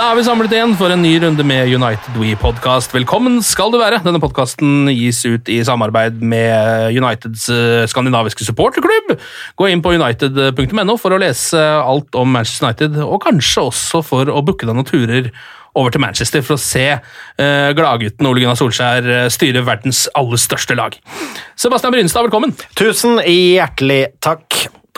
Da er vi samlet igjen for en ny runde med United We-podkast. Velkommen skal du være. Denne podkasten gis ut i samarbeid med Uniteds eh, skandinaviske supporterklubb. Gå inn på united.no for å lese alt om Manchester United, og kanskje også for å booke deg noen turer over til Manchester for å se uh, gladgutten Ole Gunnar Solskjær uh, styre verdens aller største lag. Sebastian Brynstad, velkommen. Tusen hjertelig takk.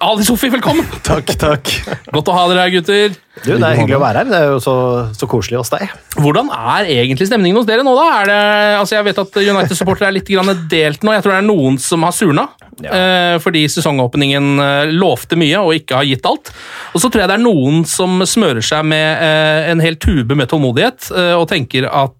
Ali Sofi, velkommen. Takk, takk. Godt å ha dere her, gutter. Du, Det er hyggelig å være her. Det er jo så, så koselig hos deg. Hvordan er egentlig stemningen hos dere nå, da? Er det, altså jeg vet at United-supportere er litt grann delt nå. Jeg tror det er noen som har surna. Eh, fordi sesongåpningen eh, lovte mye og ikke har gitt alt. Og så tror jeg det er noen som smører seg med eh, en hel tube med tålmodighet og tenker at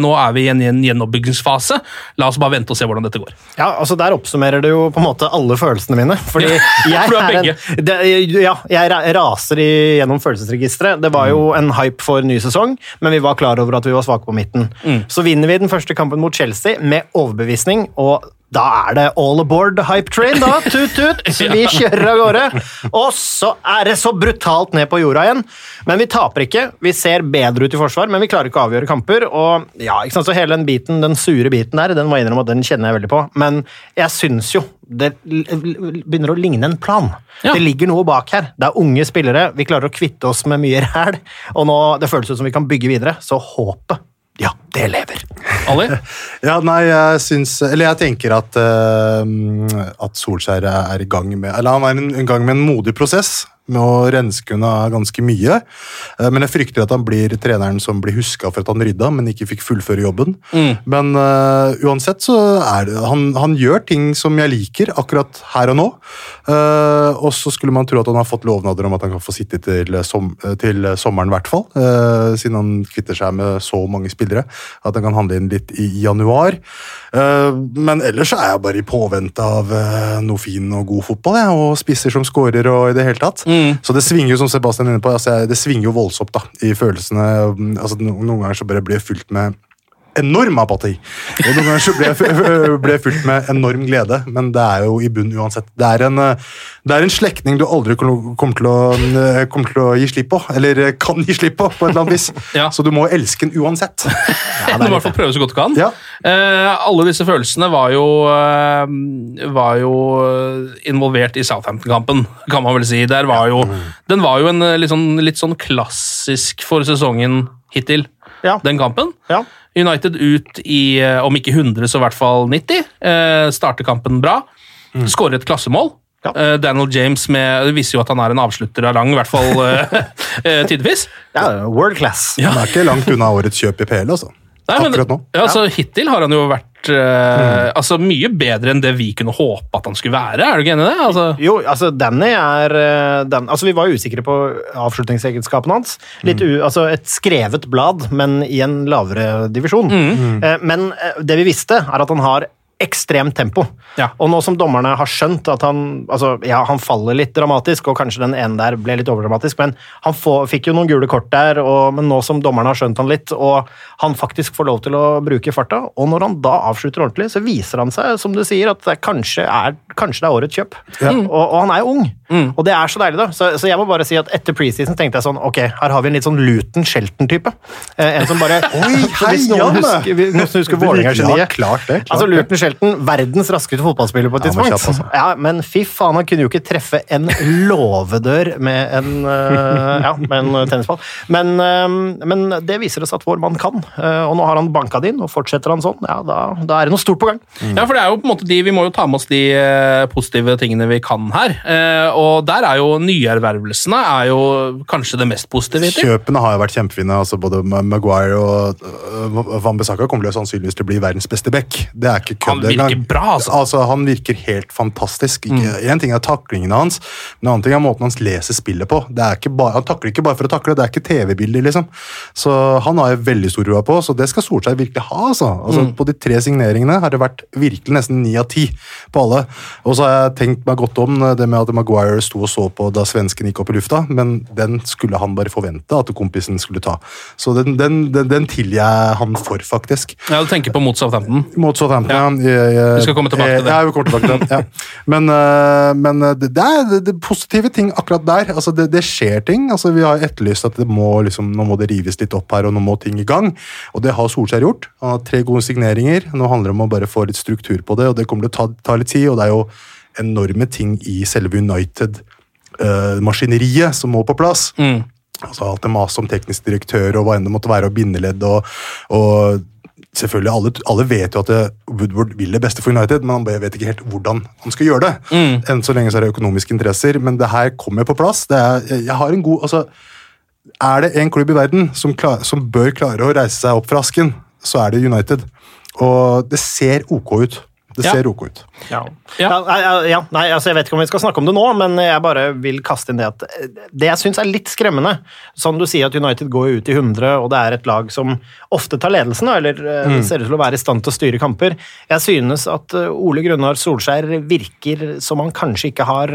nå er vi i en, en gjenoppbyggingsfase. La oss bare vente og se hvordan dette går. Ja, altså Der oppsummerer det jo på en måte alle følelsene mine. Fordi jeg, er en, det, ja, jeg raser gjennom følelsesregisteret. Det var jo en hype for ny sesong, men vi var klar over at vi var svake på midten. Så vinner vi den første kampen mot Chelsea med overbevisning. og da er det all aboard hype train, da. Tut-tut. Vi kjører av gårde. Og så er det så brutalt ned på jorda igjen. Men vi taper ikke. Vi ser bedre ut i forsvar, men vi klarer ikke å avgjøre kamper. Og ja, ikke sant? Så hele den biten, den sure biten der, den må jeg innrømme at den kjenner jeg veldig på. Men jeg syns jo det begynner å ligne en plan. Ja. Det ligger noe bak her. Det er unge spillere. Vi klarer å kvitte oss med mye ræl. Og nå, det føles ut som vi kan bygge videre. Så håpet, ja, det lever. Ali? Ja, nei, jeg syns Eller jeg tenker at, uh, at Solskjær er i gang med Eller han er i gang med en modig prosess med å renske unna ganske mye. Eh, Men jeg frykter at han blir treneren som blir huska for at han rydda, men ikke fikk fullføre jobben. Men uh, uansett så er det han, han gjør ting som jeg liker akkurat her og nå. Uh, og så skulle man tro at han har fått lovnader om at han kan få sitte til, som, til sommeren, i hvert fall. Uh, siden han kvitter seg med så mange spillere. At han kan handle inn litt i januar. Men ellers er jeg bare i påvente av noe fin og god fotball. Jeg, og spisser som scorer og i det hele tatt. Så det svinger jo, som Sebastian er inne på, altså, det svinger jo voldsomt da, i følelsene. Altså, noen ganger så bare blir jeg fylt med enorm apati. Og noen ganger så ble ble fylt med enorm glede, men det er jo i bunn uansett. Det er en, eh, det er en slektning du aldri kommer til, å, eh, kommer til å gi slipp på, eller eh, kan gi slipp på, på et eller annet vis. Ja. Så du må elske den uansett. du må i hvert fall prøve så godt du kan. Ja. Eh, alle disse følelsene var jo, var jo involvert i Southampton-kampen, kan man vel si. Der var jo, den var jo en litt sånn, litt sånn klassisk for sesongen hittil, Ja. den kampen. Ja. United ut i, eh, om ikke 100, så i hvert fall 90. Eh, starter kampen bra. Skårer et klassemål. Ja. Eh, Daniel James med, det viser jo at han er en avslutter av lang, i hvert fall eh, eh, tidvis. Ja, World class. Han er ikke langt unna årets kjøp i PL, altså. Nei, men, Akkurat nå. Ja, altså, Hittil har han jo vært eh, altså, mye bedre enn det vi kunne håpe at han skulle være. Er du ikke enig i det? Altså, Jo, altså Danny er eh, den, altså Vi var usikre på avslutningsegenskapene hans. Litt u, altså Et skrevet blad, men i en lavere divisjon. Eh, Men uh, det vi visste, er at han har ekstremt tempo. Ja. Og nå som dommerne har skjønt at han altså, ja, han faller litt dramatisk, og kanskje den ene der ble litt overdramatisk, men han får, fikk jo noen gule kort der, og, men nå som dommerne har skjønt han litt, og han faktisk får lov til å bruke farta, og når han da avslutter ordentlig, så viser han seg, som du sier, at det kanskje er, kanskje det er årets kjøp. Og, og han er jo ung, og det er så deilig, da. Så, så jeg må bare si at etter preseason tenkte jeg sånn, ok, her har vi en litt sånn Luton-Shelton-type. Eh, en som bare Oi, hei, Hvis noen husker, husker Ja, Vålerenga-geniet. altså. Shelton, verdens raskeste fotballspiller på et tidspunkt. Ja, men, Ja, men fy faen, han kunne jo ikke treffe en låvedør med en, eh, ja, med en tennisball. Men, eh, men det viser oss at vår mann kan, eh, og nå har han banka det inn, og fortsetter han sånn, ja, da, da er det noe stort på gang. Ja, for det er jo på en måte de, Vi må jo ta med oss de positive tingene vi kan her. Eh, og der er jo nyervervelsene er jo kanskje det mest positive. Kjøpene har jo vært kjempefine. altså Både Maguire og Van Bissaka kommer jo sannsynligvis til å bli verdens beste back. Det er ikke Han virker bra, altså. Han virker helt fantastisk. Ikke, En ting er taklingene hans, en annen ting er måten han leser spillet på. Bare, han takler ikke bare for å takle, det er ikke TV-bilder, liksom. Så han har jeg veldig stor tro på, så det skal Solskjær virkelig ha. altså. altså På de tre signeringene har det vært virkelig nesten ni av ti på alle. Og så har jeg tenkt meg godt om det med at Maguire sto og så på da svensken gikk opp i lufta, men den skulle han bare forvente at kompisen skulle ta. Så den, den, den, den tilgir jeg han for, faktisk. Ja, Du tenker på mot Southampton? Mot Southampton, ja. Jeg- jeg- Vi skal komme tilbake til det. Ja, vi kommer tilbake til det. Ja. Men, øh, men det, det er det, positive ting akkurat der. Altså, det, det skjer ting. Altså, vi har etterlyst at det må, liksom, nå må det rives litt opp her, og nå må ting i gang. Og det har Solskjær gjort. Han har tre gode signeringer. Nå handler det om å bare få litt struktur på det, og det kommer til å ta, ta litt tid. Og det er jo enorme ting i selve United-maskineriet som må på plass. Mm. Altså Alt det maset om teknisk direktør og hva enn det måtte være, og bindeledd og, og Selvfølgelig, alle, alle vet jo at det, Woodward vil det beste for United, men han vet ikke helt hvordan han skal gjøre det. Enn så lenge så er det økonomiske interesser, men det her kommer på plass. Det er, jeg har en god, altså, er det en klubb i verden som, klar, som bør klare å reise seg opp fra asken, så er det United. Og det ser ok ut. Det Ja. ser ok ut. Ja. Ja, ja, nei, altså jeg vet ikke om vi skal snakke om det nå, men jeg bare vil kaste inn det at eh, det jeg syns er litt skremmende Som du sier at United går ut i 100, og det er et lag som ofte tar ledelsen, eller eh, Mm. ser ut til å være i stand til å styre kamper. Jeg synes at eh, Ole Grunnar Solskjær virker som han kanskje ikke har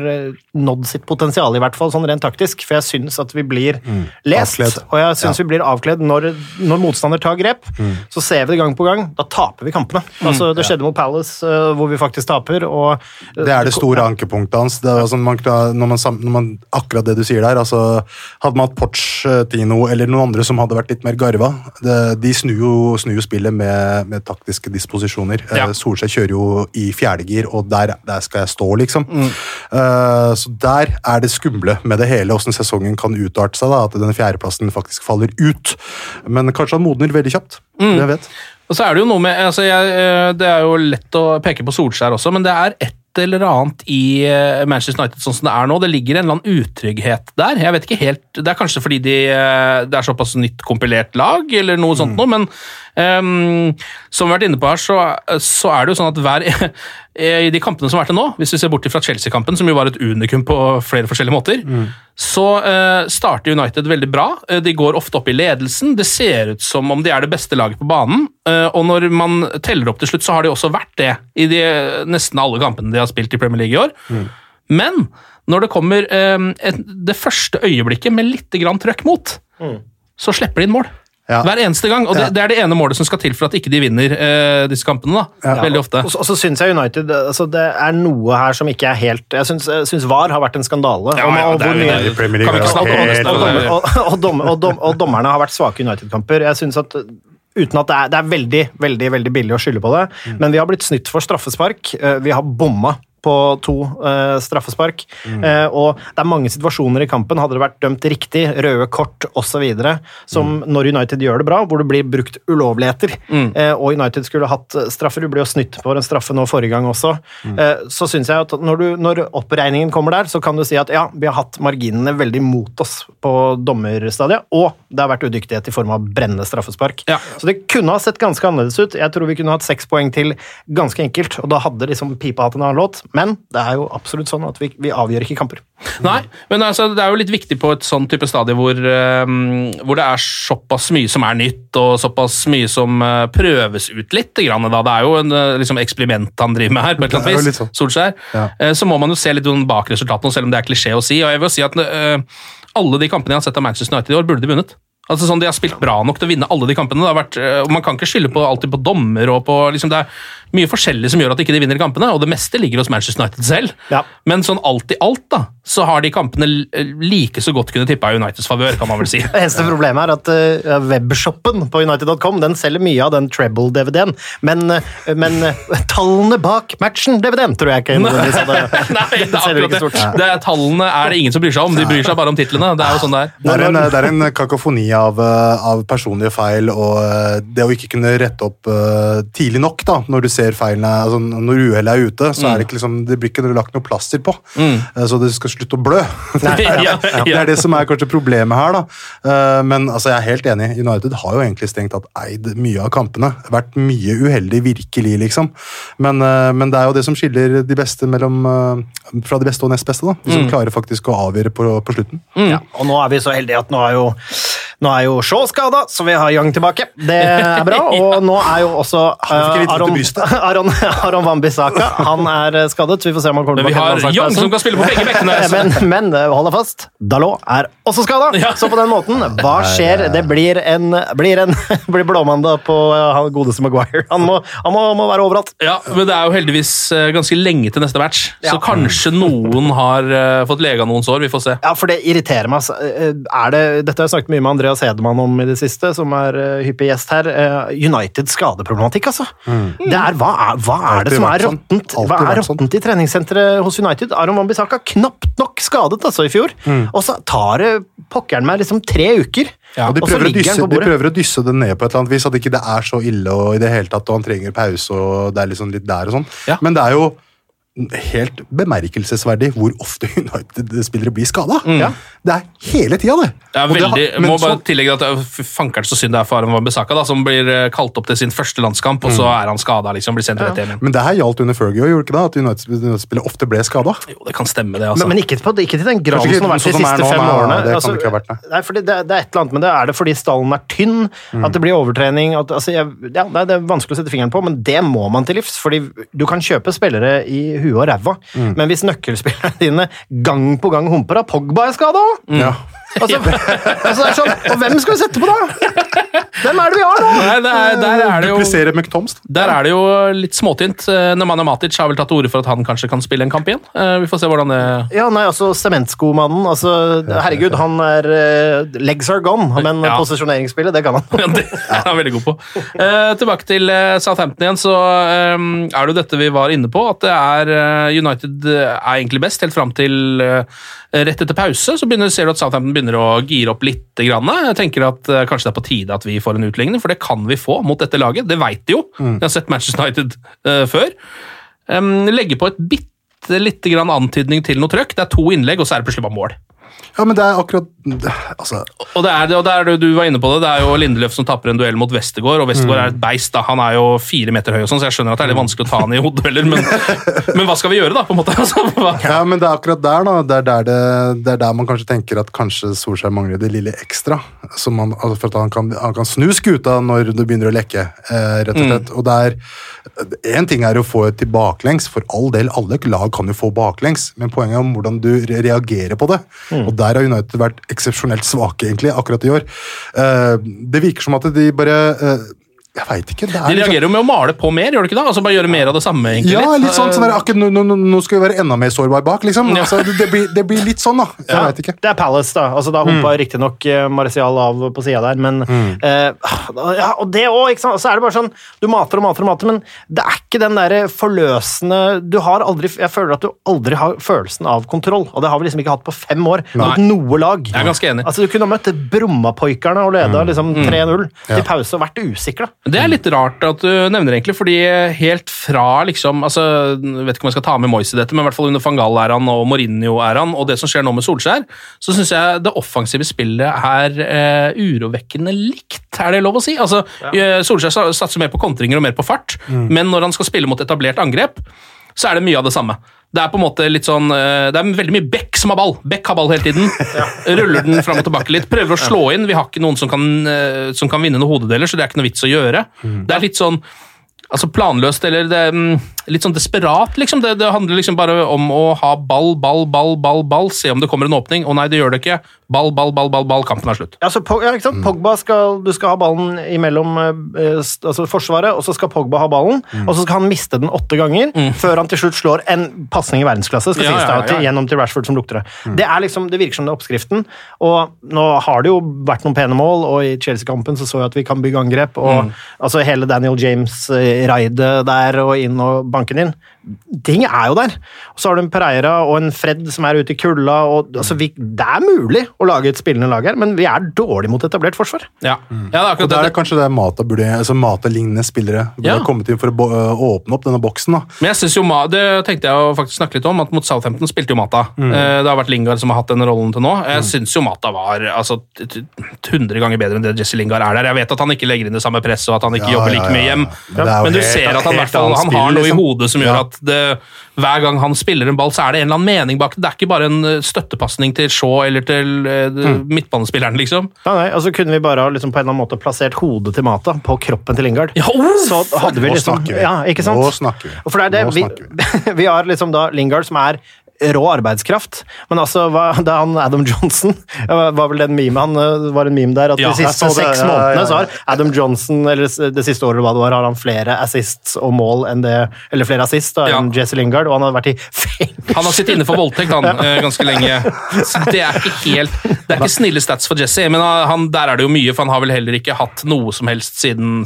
nådd sitt potensial, i hvert fall sånn rent taktisk, for jeg syns at vi blir lest, Mm. Avkledd. og jeg syns Ja. vi blir avkledd når, når motstander tar grep. Mm. Så ser vi det gang på gang, da taper vi kampene. Altså, det skjedde mot Palace, hvor vi faktisk taper, og Det er det store ankepunktet hans. Det altså, man, når man, når man, akkurat det du sier der, altså, Hadde man hatt Pochettino eller noen andre som hadde vært litt mer garva det, De snur jo, snur jo spillet med, med taktiske disposisjoner. Ja. Eh, Solskjær kjører jo i fjerdegir, og der, der skal jeg stå, liksom. Mm. Uh, så der er det skumle med det hele, åssen sesongen kan utarte seg. da, At den fjerdeplassen faktisk faller ut. Men kanskje han modner veldig kjapt. Mm. Hvem vet? Og så er det jo noe med altså jeg, eh, Det er jo lett å peke på Solskjær også, men det er et eller annet i eh, Manchester United sånn som det er nå. Det ligger en eller annen utrygghet der. Jeg vet ikke helt, Det er kanskje fordi de, eh, det er såpass nytt kompilert lag, eller noe sånt noe, men ehm, som vi har vært inne på her, så, så er det jo sånn at hver i de kampene som har vært til nå, hvis vi ser bort fra Chelsea-kampen, som jo var et unikum på flere forskjellige måter, så uh, starter United veldig bra. Eh, De går ofte opp i ledelsen. Det ser ut som om de er det beste laget på banen. Uh, og når man teller opp til slutt, så har de også vært det i de, nesten alle kampene de har spilt i Premier League i år. Men når det kommer eh, et, det første øyeblikket med litt grann trøkk mot, så slipper de inn mål. Ja. Hver eneste gang. Og det, Ja. det er det ene målet som skal til for at ikke de vinner eh, disse kampene. da, Veldig ofte. Og så, og så syns jeg United altså Det er noe her som ikke er helt Jeg syns, syns VAR har vært en skandale. Ja, ja, og, og, og dommerne har vært svake United-kamper. Jeg synes at Uten at det er, det er veldig veldig, veldig billig å skylde på det, Mm. men vi har blitt snytt for straffespark. Eh, Vi har bomma på to uh, straffespark. Mm. Uh, og det er mange situasjoner i kampen, hadde det vært dømt riktig, røde kort osv., som Mm. når United gjør det bra, hvor det blir brukt ulovligheter, eh, og United skulle hatt straffer Du ble jo snytt på en straffe nå forrige gang også. Mm. Så syns jeg at når, du, når oppregningen kommer der, så kan du si at ja, vi har hatt marginene veldig mot oss på dommerstadiet, og det har vært udyktighet i form av brennende straffespark. Ja. Så det kunne ha sett ganske annerledes ut. Jeg tror vi kunne hatt seks poeng til ganske enkelt, og da hadde liksom pipa hatt en annen låt. Men det er jo absolutt sånn at vi, vi avgjør ikke kamper. Nei, men altså, det er jo litt viktig på et sånn type stadie hvor, um, hvor det er såpass mye som er nytt, og såpass mye som uh, prøves ut litt. Grann, da. Det er jo en eh, liksom, eksperiment han driver med her, på et eller er annet vis. sånn. Solskjær. Ja. Uh, så må man jo se litt sånn bak resultatene, selv om det er klisjé å si. Og jeg vil si at uh, alle de kampene jeg har sett av Manchester United i år, burde de vunnet. Altså sånn, De har spilt bra nok til å vinne alle de kampene. Det har vært, Man kan ikke skylde på, alltid på dommer. og på, liksom, Det er mye forskjellig som gjør at de ikke vinner kampene, og det meste ligger hos Manchester United selv. Ja. Men sånn alt i alt da, så har de kampene like så godt kunne tippa Uniteds favør, kan man vel si. Det eneste problemet er at uh, webshoppen på United.com den selger mye av den treble-DVD-en, men, uh, men uh, tallene bak matchen-DVD-en tror jeg ikke Nei, det er akkurat det. det er, tallene er det ingen som bryr seg om, de bryr seg bare om titlene. Det er jo sånn det er. Det er, en, det er en kakofoni av, eh, av personlige feil, og eh, det å ikke kunne rette opp eh, tidlig nok da, når du ser feilene, altså når uhellet er ute, så er det ikke liksom, det blir ikke lagt noe plaster på, Mm. så det skal slutte å blø. Ja, ja. Det er det som er kanskje problemet her, da. Eh, Men altså, jeg er helt enig. United har jo egentlig strengt tatt eid mye av kampene. Vært mye uheldig, virkelig, liksom. Men, eh, men det er jo det som skiller de beste mellom, eh, fra de beste og nest beste, da. De som klarer faktisk å avgjøre på, på slutten. Ja, og nå er vi så heldige at nå er jo, nå er jo Shaw skada, så vi har Young tilbake. Det er bra. Og nå er jo også uh, Aron. Aron, Aron Wambisaka han er eh, skadet. Vi får se om han kommer tilbake. Men vi har Young som kan spille på begge bekkene. Men, men eh, hold deg fast, Dalot er også skada. Så på den måten, hva skjer? Det blir en, blir en blir blåmandag på han godeste Maguire. Han må, han må, må være overalt. Ja, men det er jo heldigvis ganske lenge til neste match, så Ja. kanskje noen har fått lega noen sår. Vi får se. Ja, for det irriterer meg. altså. Er det, dette har jeg snakket mye med Andreas Hedemann om i det siste, som er eh, hyppig gjest her. Uniteds United skadeproblematikk, altså. Det er, hva, er, hva er det som er sånn. råttent Hva er sånn. råttent i treningssenteret hos United? Aron Wambisaka knapt nok skadet altså i fjor, og så tar det pokkeren meg liksom tre uker. Og de og så prøver, ligger dysse, de prøver å dysse det ned på et eller annet vis, at ikke det er så ille og i det hele tatt, og han trenger pause og det er liksom litt der og sånn. Ja. Men det er jo helt bemerkelsesverdig hvor ofte United-spillere blir skada. Ja. Det er hele tida, det. Det er Og det har- veldig, men må bare så- tillegge at er fankeren så synd det er for Aron Wambisaka, da, som blir eh, kalt opp til sin første landskamp, og så er han skada. Liksom, blir sendt rett hjem. Men det her gjaldt under Fergie òg, gjorde det ikke det? At United-spillere ofte ble skada. Jo, det kan stemme, det. altså. Men, men ikke, på, ikke til den graden som har vært de sånn er siste nå, fem nei, årene. det Altså, det ikke ha vært, nei. nei, det, det er et eller annet med det. Er det fordi stallen er tynn? At det blir overtrening? At, altså, jeg, ja, det er vanskelig å sette fingeren på, men det må man til livs. fordi du kan kjøpe spillere i huet og ræva, men hvis nøkkelspillerne dine gang på gang humper av Pogba er skada mm. Ja. altså, altså, sånn, Og hvem skal vi sette på, da? Hvem er det vi har nå? Nei, det er, der, er det jo, der er det jo litt småtynt. Eh, Nemanja Matic har vel tatt til orde for at han kanskje kan spille en kamp igjen. Eh, Vi får se hvordan det Ja, nei, altså Sementskomannen. Altså, herregud, han er eh, Legs are gone, men Ja. posisjoneringsspillet, det kan han. Ja, det er han veldig god på. Uh, tilbake til Southampton igjen, så eh, er det jo dette vi var inne på, at det er United er egentlig best helt fram til uh, rett etter pause. Så begynner, ser du at Southampton begynner å gire opp litt. Grann. Jeg tenker at Kanskje det er på tide at vi får en utligning, for det kan vi få mot dette laget. Det veit de jo. Mm. Vi har sett Manchester United uh, før. Um, legge på et bitte lite grann antydning til noe trøkk. Det er to innlegg, og så er det plutselig bare mål. Ja, men det er akkurat Altså, Og det er, det, og det er du var inne på det, det er jo Lindeløf som taper en duell mot Westergård, og Westergård er et beist. da, Han er jo fire meter høy, og sånn, så jeg skjønner at det er litt vanskelig å ta han i hodedueller, men, men hva skal vi gjøre, da? på en måte? Altså. Ja, men det er akkurat der, da. Det er der, det, det er der man kanskje tenker at kanskje Solskjær mangler det lille ekstra. Som man, altså for at han kan, han kan snu skuta når det begynner å lekke, eh, rett og slett. Og det er Én ting er å få til baklengs, for all del, alle lag kan jo få baklengs, men poenget er om hvordan du reagerer på det. Og der har United vært eksepsjonelt svake, egentlig, akkurat i år. Eh, det virker som at de bare eh, Jeg veit ikke. Det er De liksom- reagerer jo med å male på mer, gjør de ikke da? Altså Bare gjøre mer av det samme, egentlig. ja, litt sånn, sånn der, akkurat nå, nå, nå skal vi være enda mer sårbar bak, liksom. Ja. Altså, det, det, blir, det blir litt sånn, da. Jeg Ja, vet ikke. Det er Palace, da. Altså, da humpa mm. riktignok Marcial av på sida der, men eh, ja, Og det òg, ikke sant. Så er det bare sånn Du mater og mater og mater, men det er ikke den derre forløsende Du har aldri Jeg føler at du aldri har følelsen av kontroll, og det har vi liksom ikke hatt på fem år mot noe lag. Jeg er ganske enig. Altså, Du kunne ha møtt Brummapoikerne og leda liksom 3-0 Ja. til pause og vært usikra. Det er litt rart at du nevner egentlig, fordi helt fra liksom altså, jeg vet ikke om jeg skal ta med Moyes i dette, men i hvert fall under van Gaal-æraen og Mourinho-æraen, og det som skjer nå med Solskjær, så syns jeg det offensive spillet er eh, urovekkende likt, er det lov å si? Altså, ja. Solskjær satser mer på kontringer og mer på fart, men når han skal spille mot etablert angrep, så er det mye av det samme. Det er på en måte litt sånn eh, Det er veldig mye Beck som har ball. Beck har ball hele tiden. Ruller den fram og tilbake litt. Prøver å slå inn. Vi har ikke noen som kan, eh, som kan vinne noen hodedeler, så det er ikke noe vits å gjøre. Det er litt sånn altså planløst, eller det, mm, litt sånn desperat, liksom. Det, det handler liksom bare om å ha ball, ball, ball, ball, ball. Se om det kommer en åpning. Å nei, det gjør det ikke. Ball, ball, ball, ball, ball. Kampen er slutt. Ja, så Pog- ja, ikke sant? Pogba skal, Du skal ha ballen imellom eh, altså Forsvaret, og så skal Pogba ha ballen. Og så skal han miste den åtte ganger før han til slutt slår en pasning i verdensklasse. skal Ja, sies ja, ja. Gjennom til Rashford, som lukter det. Det, er liksom, det virker som det er oppskriften. Og nå har det jo vært noen pene mål, og i Chelsea-kampen så så jeg at vi kan bygge angrep. og altså Hele Daniel James-raidet der og inn og banken inn. Ting er jo der. Og så har du en Pereira og en Fred som er ute i kulda. og altså, vi, Det er mulig å lage et spillende lag her, men vi er dårlig mot etablert forsvar. Ja, ja det er Og akkurat der det. er kanskje det Mata burde, altså Mata-lignende spillere burde Ja. ha kommet inn for å åpne opp denne boksen. da. Men jeg synes jo, det tenkte jeg å faktisk snakke litt om, at mot Southampton spilte jo Mata. Mm. Det har vært Lingard som har hatt den rollen til nå. Jeg syns jo Mata var altså, t- t- 100 ganger bedre enn det Jesse Lingard er der. Jeg vet at han ikke legger inn det samme presset, og at han ikke Ja, jobber like ja, mye hjem. Men jo Men du helt- ser at han, han, han har noe i liksom. hodet som gjør Ja. At det, hver gang han spiller en ball, så er det en eller annen mening bak det. Det er ikke bare en eh, støttepasning til Shaw eller til eh, midtbanespilleren, liksom. Nei, nei, altså Kunne vi bare liksom på en eller annen måte plassert hodet til Mata på kroppen til Lingard, Ja, oh, så hadde vi Nå liksom snakker vi. Ja, ikke sant? Nå snakker vi. For det er det, vi, vi har liksom da Lingard som er rå arbeidskraft, men altså, hva, det er han Adam Johnson var vel den meme, han øh, var en meme der, at Ja, de siste det, seks ja, ja, månedene ja. så har Adam Johnson, eller det siste året hva det var, har han flere assists og mål enn det, eller flere assists da, enn Jesse Lingard, og han har vært i fengsel. Han har sittet inne for voldtekt han, eh, ganske lenge. Så det er ikke helt Det er ikke snille stats for Jesse, men han, der er det jo mye, for han har vel heller ikke hatt noe som helst siden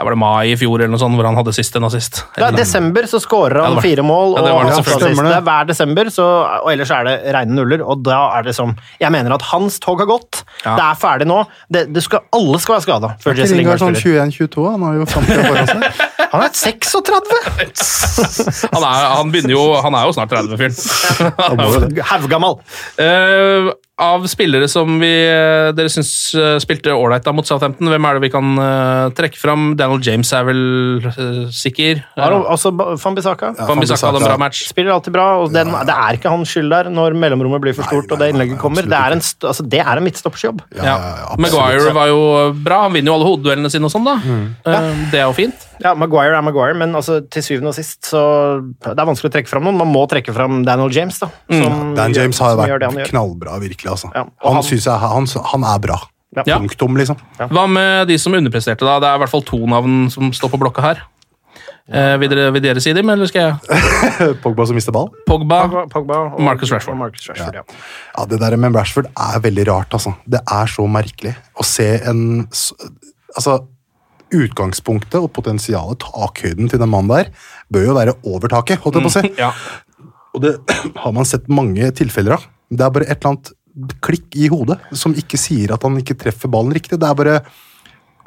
ja, var det mai i fjor eller noe sånt, hvor han hadde sist en assist. Det er desember så skårer han ja, var- fire mål, Ja, det og var det, det det. er hver desember, så, og ellers er det reine nuller, og da er det som Jeg mener at hans tog har gått. Ja. Det er ferdig nå. Det, det skal, alle skal være skada før Jesse Lingard sånn 21-22, han har jo framtida foran seg. Han er 36! Han er, han begynner jo, han er jo snart 30-fyren. Haugammal. Eh, av spillere som vi, eh, dere syns eh, spilte ålreit da mot Southampton, hvem er det vi kan uh, trekke fram? Daniel James er vel uh, sikker. Ja, også Fambisaka. Ja, Wan-Bissaka hadde en bra match. Spiller alltid bra, og den, det er ikke hans skyld der når mellomrommet blir for stort og det innlegget kommer. Det er en, altså, det er en midtstoppersjobb. Ja, ja, ja. Maguire var jo bra, han vinner jo alle hodeduellene sine og sånn, da. Mm. Eh, det er jo fint. Ja, Maguire er Maguire, men altså, til syvende og sist så Det er vanskelig å trekke fram noen. Man må trekke fram Daniel James, da. Som, Dan James har vært knallbra, virkelig. Altså. Ja, Han, han- synes jeg, han, han er bra. Ja. Punktum, liksom. Hva med de som underpresterte, da? Det er i hvert fall to navn som står på blokka her. Eh, vil, dere, vil dere si dem, eller skal jeg? Pogba som mister ball. Pogba. Pogba, Pogba og Marcus Rashford. og Marcus Rashford ja. Ja, Det der med Rashford er veldig rart, altså. Det er så merkelig å se en Altså, utgangspunktet og potensialet, takhøyden til den mannen der, bør jo være over taket, holdt jeg på å si. Ja. Og det har man sett mange tilfeller av. Det er bare et eller annet klikk i hodet som ikke sier at han ikke treffer ballen riktig. Det er bare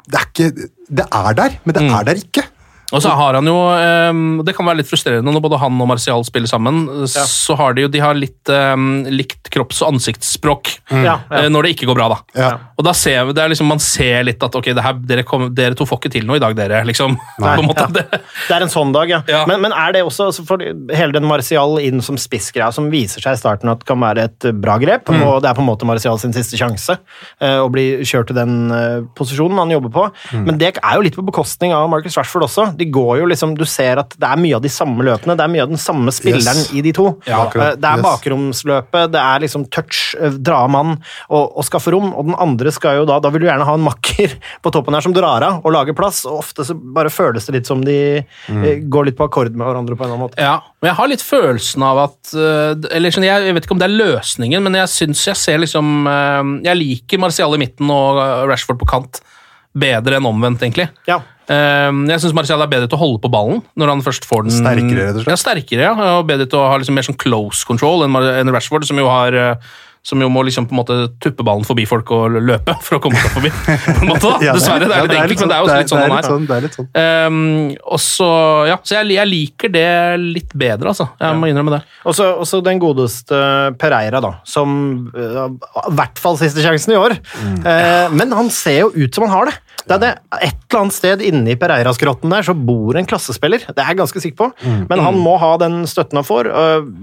Det er ikke Det er der, men det er der ikke. Og så har han jo eh, Det kan være litt frustrerende når både han og Martial spiller sammen. Så har de jo de har litt um, likt kropps- og ansiktsspråk Ja, ja. eh, når det ikke går bra, da. Ja. Og da ser vi, det er liksom, Man ser litt at ok, det her, dere, kom, dere to får ikke til noe i dag, dere. liksom. Ja. Det, Det er en sånn dag, ja. Ja. Men, men er det også altså for hele den Martial inn som spissgreia, som viser seg i starten at kan være et bra grep, Mm. og det er på en måte Martial sin siste sjanse eh, å bli kjørt til den eh, posisjonen han jobber på. Mm. Men det er jo litt på bekostning av Marcus Rashford også. De går jo liksom, Du ser at det er mye av de samme løpene, det er mye av den samme spilleren Yes. i de to. Ja. Eh, det er bakromsløpet, det er liksom touch, eh, dra av mann og, og skaffe rom, og den andre skal jo da Da vil du gjerne ha en makker på toppen her som drar av og lager plass, og ofte så bare føles det litt som de mm. går litt på akkord med hverandre på en eller annen måte. ja, men jeg har litt følelsen av at eh, Eller sånn, jeg, vet ikke om det er løsningen, men jeg syns jeg ser liksom eh, Jeg liker Marcial i midten og eh, Rashford på kant bedre enn omvendt, egentlig. Ja. Eh, Jeg syns Martial er bedre til å holde på ballen når han først får den. Sterkere, rett og slett. Ja, sterkere, ja. Og bedre til å ha liksom mer sånn close control enn Rashford, som jo har eh, som jo må liksom på en måte tuppe ballen forbi folk og løpe for å komme seg forbi. måte. Ja, Dessverre, det er litt enkelt, men det er jo litt sånn det han litt er. sånn, det er litt sånn. Um, og så, ja, så jeg, jeg liker det litt bedre, altså. Jeg må innrømme det. Og så den godeste Pereira, da, som I I hvert fall siste sjansen i år. Eh, men han ser jo ut som han har det. Det er det, Et eller annet sted inni Pereira-skrotten der så bor en klassespiller. Det er jeg ganske sikker på. Men han må ha den støtten han får.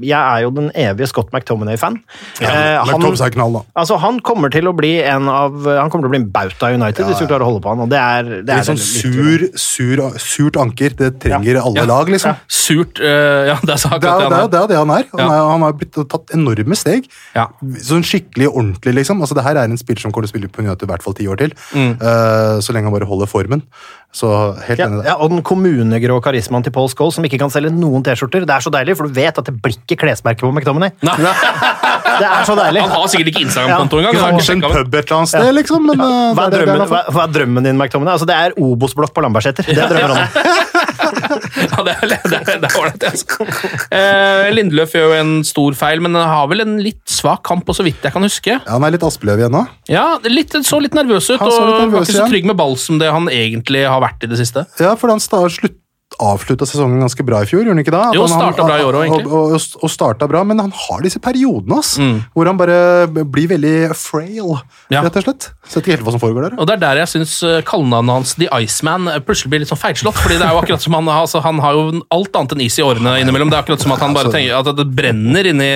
Jeg er jo den evige Scott McTominay-fan. Eh, han, McTominay knall, da. altså, han kommer til å bli en av Han kommer til å bli en bauta i United hvis du klarer å holde på han. og det er, det er sånn sur, sur, surt anker. Det trenger alle Ja. lag, liksom. Surt eh, Ja, det er så Det er, akkurat det, er, det er det han er. Han, Ja. er, han har blitt tatt enorme steg. Ja. Sånn skikkelig ordentlig, liksom. Altså, det her er en spiller som kommer til å spille på United i hvert fall ti år til. Mm. Uh, så lenge han bare holder formen. Så helt ja, enig ja, og den kommunegrå karismaen til Paul Scholes, som ikke kan selge noen T-skjorter. Det er så deilig, for du vet at det blir ikke klesmerke på McTominay. Det er så deilig. Han har sikkert ikke Instagram-konto engang. Kanskje en pub et eller annet sted, liksom. Men eh, Hva er, det drømmen, hva, hva er drømmen din, McTominay? Altså, det er Obos-blokk på Lambertseter. Det er drømmen om. Ja, det er det det ålreit, altså. Eh, Lindeløf gjør jo en stor feil, men han har vel en litt svak kamp, og så vidt jeg kan huske. Ja, han er litt Aspeløv igjen nå. Ja, litt, Så litt nervøs ut, Han og så litt var ikke så trygg med ball som det han egentlig har vært i det siste. Ja, for han sta- slutt avslutta sesongen ganske bra i fjor, gjorde han ikke da? At Jo, startet bra i år også, egentlig. Mm. Og, og, og starta bra, men han har disse periodene ass, hvor han bare blir veldig frail, Ja. rett og slett. Så jeg vet ikke helt hva som foregår der. Og det er der jeg syns kallenavnet hans The Iceman eh, plutselig blir litt sånn feilslått. fordi det er jo akkurat som Han altså, han har jo alt annet enn is i årene innimellom. Det er akkurat som at han bare tenker at det brenner inni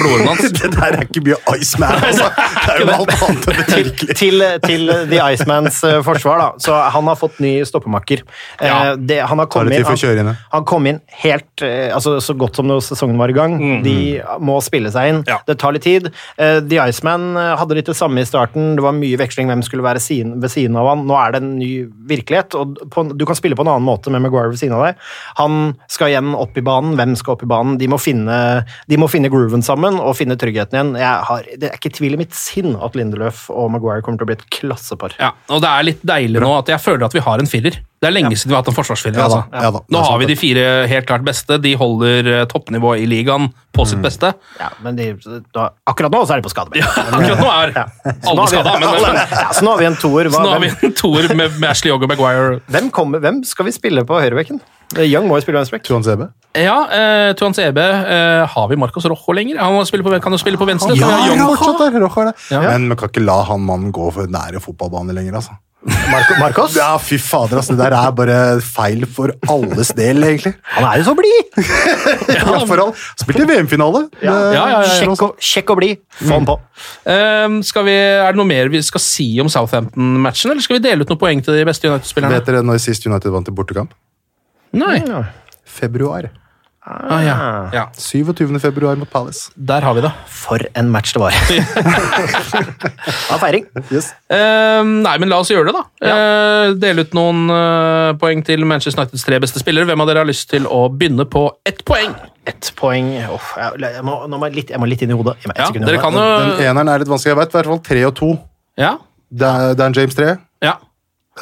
blodårene hans. Det der er ikke mye Iceman, altså. Det er jo alt annet enn det til, virkelig. til, til The Icemans eh, forsvar, da. Så han har fått ny stoppemakker. Eh, Ja. det, han har kommet han, han kom inn helt eh, altså, så godt som når sesongen var i gang. De må spille seg inn. Ja. Det tar litt tid. Eh, The Iceman eh, hadde litt det samme i starten. Det var mye veksling hvem skulle være siden, ved siden av han. Nå er det en ny virkelighet, og på, du kan spille på en annen måte med Maguire ved siden av deg. Han skal igjen opp i banen. Hvem skal opp i banen? De må finne, de må finne grooven sammen og finne tryggheten igjen. Jeg har, det er ikke tvil i mitt sinn at Lindeløf og Maguire kommer til å bli et klassepar. Ja, og det er litt deilig nå at jeg føler at vi har en firer. Det er lenge siden vi har hatt en forsvarsspiller. Ja altså. ja ja, Nå har vi de fire helt klart beste. De holder eh, toppnivået i ligaen på Mm. sitt beste. Ja, men de, da, akkurat nå så er de på skade. Akkurat nå er Ja. Alle skada, men ja, så nå har vi en toer. så nå har vi en toer med, med Ashley og Maguire. hvem, kommer, hvem skal vi spille på høyrebekken? Eh, Young må jo spille venstreback. Tuan CB. Ja, eh, Tuan CB eh, har vi Marcos Rojo lenger? Han må på, kan jo spille på venstre. Ja, Ja, Rojo det. Ja. Men vi kan ikke la han mannen gå for nære fotballbane lenger, altså. Marco, Marcos? Ja, fy fader, altså. Det der er bare feil for alles del, egentlig. Han er jo så blid! Ja, for. Spilte VM-finale. Ja. Ja, ja, ja. Kjekk og, kjekk og blid. Få han på. Um, skal vi, er det noe mer vi skal si om Southampton-matchen, eller skal vi dele ut noen poeng til de beste United-spillerne? Vet dere når sist United vant i bortekamp? Nei. Februar. Ah, ja. ja. 27. februar mot Palace. Der har vi det. For en match det var. Av feiring. Yes. Uh, nei, men la oss gjøre det, da. Eh, dele ut noen uh, poeng til Manchester Uniteds tre beste spillere. Hvem av dere har lyst til å begynne på ett poeng? Ett poeng oh, jeg, jeg, må, nå må jeg, litt, jeg må litt inn i hodet. Ja, dere kan jo Den eneren er litt vanskelig. Jeg vet i hvert fall tre og to. Ja. Det er, det er en James 3. Ja.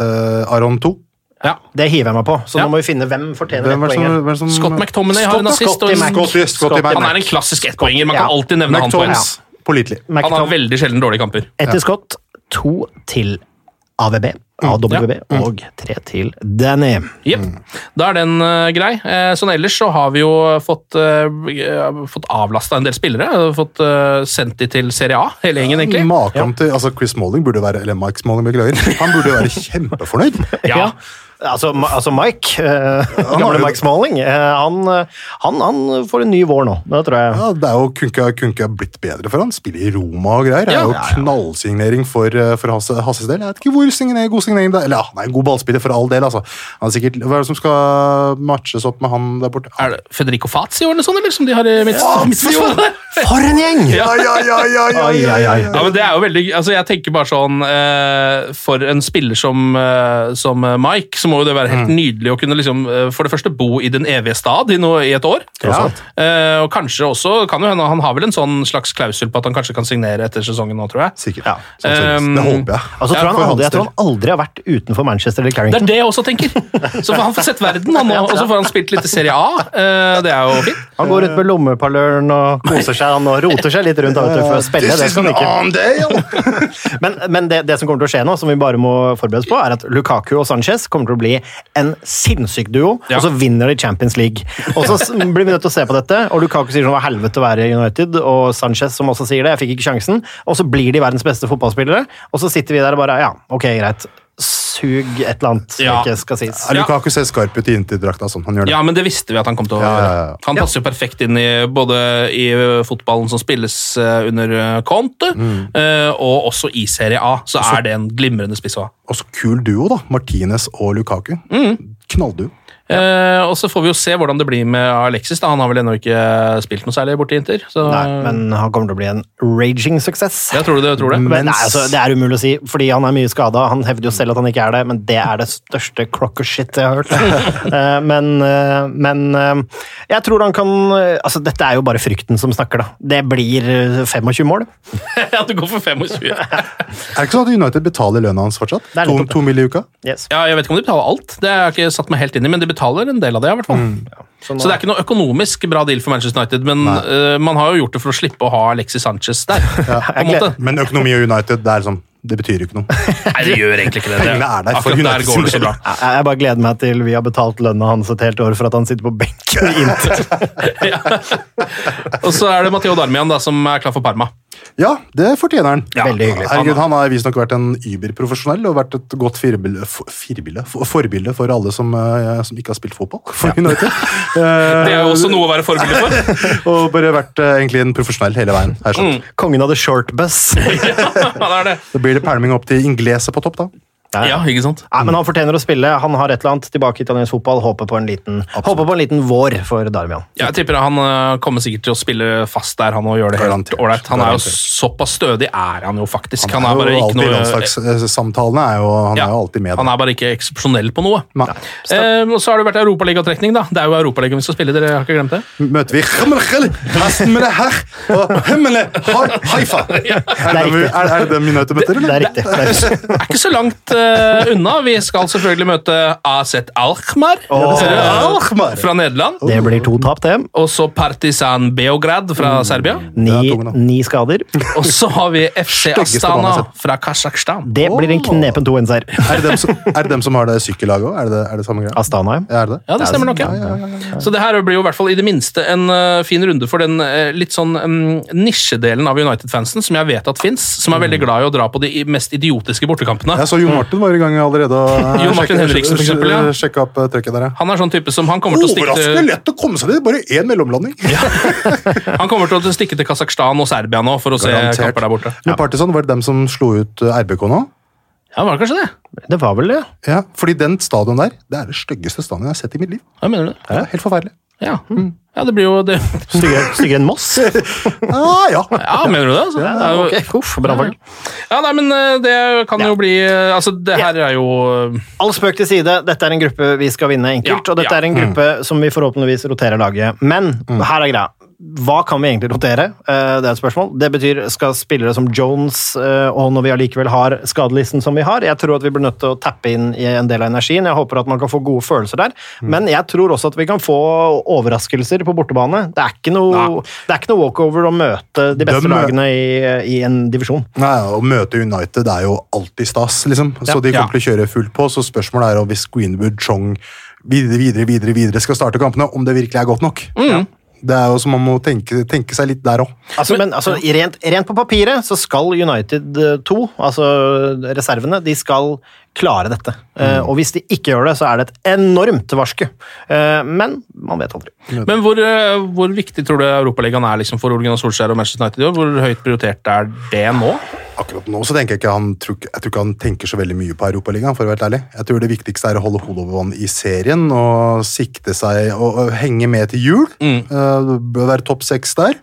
Uh, Aron 2. ja. Det hiver jeg meg på, så Ja. nå må vi finne hvem fortjener Hvem som, som Scott McTominay har en Scott- assist. Han er en klassisk ettpoenger. Man kan Ja. alltid nevne han på en. McToms. Han har veldig sjelden dårlige kamper. Etter til Scott, to til AVB, AWB, og tre til Danny. Jepp. Da er den uh, grei. Eh, sånn ellers så har vi jo fått, uh, fått avlasta en del spillere. Fått uh, sendt de til Serie A, hele gjengen, egentlig. Maken til altså Chris Malling burde være eller Mike Smalling, beklager. Han burde være kjempefornøyd. Ja. Altså, altså Mike, uh, gamle Mike Smalling, uh, han, eh, han, han får en ny vår nå. Det tror jeg. Ja, det er jo kunne ikke- blitt bedre for han. Spiller i Roma og greier. Det er jo knallsignering for, for Hasse, Hasses del. Jeg vet ikke hvor signering, god signering det er. Eller ja, han er en god ballspiller for all del, altså. Han er sikkert, hva er det som skal matches opp med han der borte? Er det Federico Fazio eller noe sånt, eller, som de har i midt, midtforsvaret? For en gjeng! Ja, ja, ja, ja, ja, Ai, ai, ai. Ja, men det er jo veldig, altså Jeg tenker bare sånn uh, For en spiller som, som Mike, som så må jo det være helt nydelig å kunne liksom, eh, for det første bo i den evige stad i, noe, i et år. Ja. Eh, og kanskje også, kan jo hende, Han har vel en sånn slags klausul på at han kanskje kan signere etter sesongen nå, tror jeg. Sikkert. Ja. Um, det håper jeg. Altså, tror Ja, han aldri, jeg tror han aldri har vært utenfor Manchester eller Det er det jeg også tenker. Så får han få sett verden, han, og og så får han spilt litt i Serie A. Eh, det er jo fint. Han går ut med lommeparløren og koser seg han og roter seg litt rundt for å spille. Det skal han ikke. Men, men det, det som kommer til å skje nå, som vi bare må forberede oss på, er at Lukaku og Sanchez kommer til å bli en sinnssyk duo, Ja. og så vinner de Champions League. Og så blir vi nødt til å se på dette, og Lukaku sier sånn hva helvete å være i United, og Sanchez som også sier det, jeg fikk ikke sjansen, og så blir de verdens beste fotballspillere, og så sitter vi der og bare, ja, ok, greit, sug et eller annet som Ja. ikke skal sies. Ja, Lukaku ser skarp ut i Inter-drakta. Sånn. Han gjør det. Ja, men det visste vi at han kom til å gjøre. ja, ja. Han passer jo perfekt inn i både i fotballen som spilles eh, under eh, Conte, Mm. eh, og også i Serie A. Så er det en glimrende spiss å ha. Og så kul duo, da. Martinez og Lukaku. Knallduo. Eh, og så får vi jo se hvordan det blir med Alexis. da Han har vel ennå ikke spilt noe særlig borti Inter. Så Nei, men han kommer til å bli en raging suksess. jeg tror du det? Tror det? Men, nei, altså, det er umulig å si, fordi han er mye skada. Han hevder jo selv at han ikke er det, men det er det største crocker shit jeg har hørt. Eh, men eh, men jeg tror han kan Altså, dette er jo bare frykten som snakker, da. Det blir eh, 25 mål. ja, du går for 25. Er det ikke sånn at United betaler lønna hans fortsatt? To, to mill. i uka? Yes. Ja, jeg vet ikke om de betaler alt, det har jeg ikke satt meg helt inn i, men de betaler en del av det. i hvert fall. Så nå- Så det er ikke noe økonomisk bra deal for Manchester United, men uh, man har jo gjort det for å slippe å ha Alexis Sanchez der. måte. Men økonomi og United, det er liksom Det betyr jo ikke noe. Nei, det gjør egentlig ikke det. Pengene er der for Akkurat der går det så bra. Jeg jeg bare gleder meg til vi har betalt lønna hans et helt år for at han sitter på benken i Inter. Og så er det Matheo Darmian da, som er klar for Parma. Ja, det fortjener han. Ja, Veldig hyggelig. Herregud, Han har visstnok vært en überprofesjonell og vært et godt firbilde, for, firbilde, for, forbilde for alle som, eh, som ikke har spilt fotball for United. Det er jo også noe å være forbilde for. og bare vært eh, egentlig en profesjonell hele veien. Her, skjønt. Kongen av the short bus. Han er det. Da blir det pælming opp til Inglese på topp, da. Ja, ikke sant? Nei, men han fortjener å spille. Han har et eller annet tilbake i italiensk fotball. Håper på en liten, håper på en liten vår for Darmian. Jeg tipper han eh, kommer sikkert til å spille fast der, han og gjøre det helt ålreit. Han er jo såpass stødig, er han jo faktisk. Han, Han er han er jo ikke alltid noe landslagssamtalene. Er jo, han Ja, er jo alltid med. Han er bare ikke eksepsjonell på noe. Nei. Eh, og så har det vært europaligatrekning, da. Det er jo Europaligaen vi skal spille, dere har ikke glemt det? Møter vi Khamel Hasten med det her og Hemmele Haifa. Er, det dem- United møter, eller? er. Det er riktig. Det er ikke så langt eh, unna. Vi skal selvfølgelig møte AZ Alkmaar Alkmaar. fra Nederland. Det blir to tap, det. Og så Partisan Beograd fra Serbia. Ni, ni skader. Og så har vi FC Astana fra Kasjokstan. Det blir en knepen 2-1-seier. Er det, dem som, er det dem som har det sykkellaget òg? Er, det- er det samme greia? Astana, ja. Ja, er det det? Ja, det stemmer nok. ja. Så det her blir jo i hvert fall i det minste en uh, fin runde for den uh, litt sånn um, nisjedelen av United-fansen som jeg vet at fins, som er veldig glad i å dra på de mest idiotiske bortekampene. Jeg så Jon Martin var i gang allerede og Jon Martin Henriksen, for eksempel, ja. sjekka opp eh, trøkket der, ja. Han er sånn type som han kommer til å stikke Overraskende til, lett å komme seg dit! Bare én mellomlanding. han kommer til å stikke til Kasakhstan og Serbia nå for å se Garantert. kamper der borte. Men Partisan, var det dem som slo ut eh, RBK nå? Ja, var det kanskje det? Det var vel det. Ja, fordi den stadion der, det er det styggeste stadion jeg har sett i mitt liv. Hva mener du? Det Ja, helt forferdelig. Ja. Ja, det blir jo det. Styggere styggere enn Moss. Ah, ja. Ja, mener du det? Altså? Ja, ja, jo- Ok, uff, brannfolk. Ja, nei, men eh, det kan jo bli eh, Altså, det her er jo eh, All spøk til side, dette er en gruppe vi skal vinne enkelt, Ja, og dette ja. er en gruppe som vi forhåpentligvis roterer laget. Men her er greia. Hva kan vi egentlig rotere? Eh, Det er et spørsmål. Det betyr skal spillere som Jones, eh, og når vi allikevel har skadelisten som vi har Jeg tror at vi blir nødt til å tappe inn i en del av energien. Jeg håper at man kan få gode følelser der. Men jeg tror også at vi kan få overraskelser på bortebane. Det er ikke noe, det er ikke noe walkover å møte de beste de lagene i, i en divisjon. Nei, Å møte United er jo alltid stas, liksom. Så de Ja. kommer til å kjøre fullt på. Så spørsmålet er om hvis Greenwood, Chong videre, videre, videre, videre skal starte kampene, om det virkelig er godt nok. Det er jo som man må tenke, tenke seg litt der òg. Altså, men altså, rent, rent på papiret så skal United 2, altså reservene, de skal klare dette. Eh, og hvis de ikke gjør det, så er det et enormt varsku. Eh, men man vet aldri. Men hvor, eh, hvor viktig tror du Europaligaen er liksom for Ole Gunnar Solskjær og Manchester United? i år? Hvor høyt prioritert er det nå? Akkurat nå så tenker jeg ikke han jeg tror ikke han tenker så veldig mye på Europaligaen, for å være ærlig. Jeg tror det viktigste er å holde hodet over vann i serien og sikte seg og, og henge med til jul. Mm. Bør være topp seks der.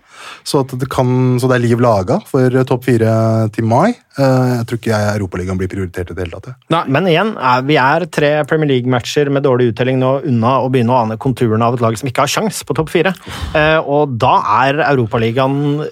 Så, at det, kan, så det er liv laga for topp fire til mai. Eh, Jeg tror ikke Europaligaen blir prioritert i det hele tatt. Nei, Men igjen, vi er tre Premier League-matcher med dårlig uttelling nå unna å begynne å ane konturene av et lag som ikke har sjans på topp fire. Eh, og da er Europaligaen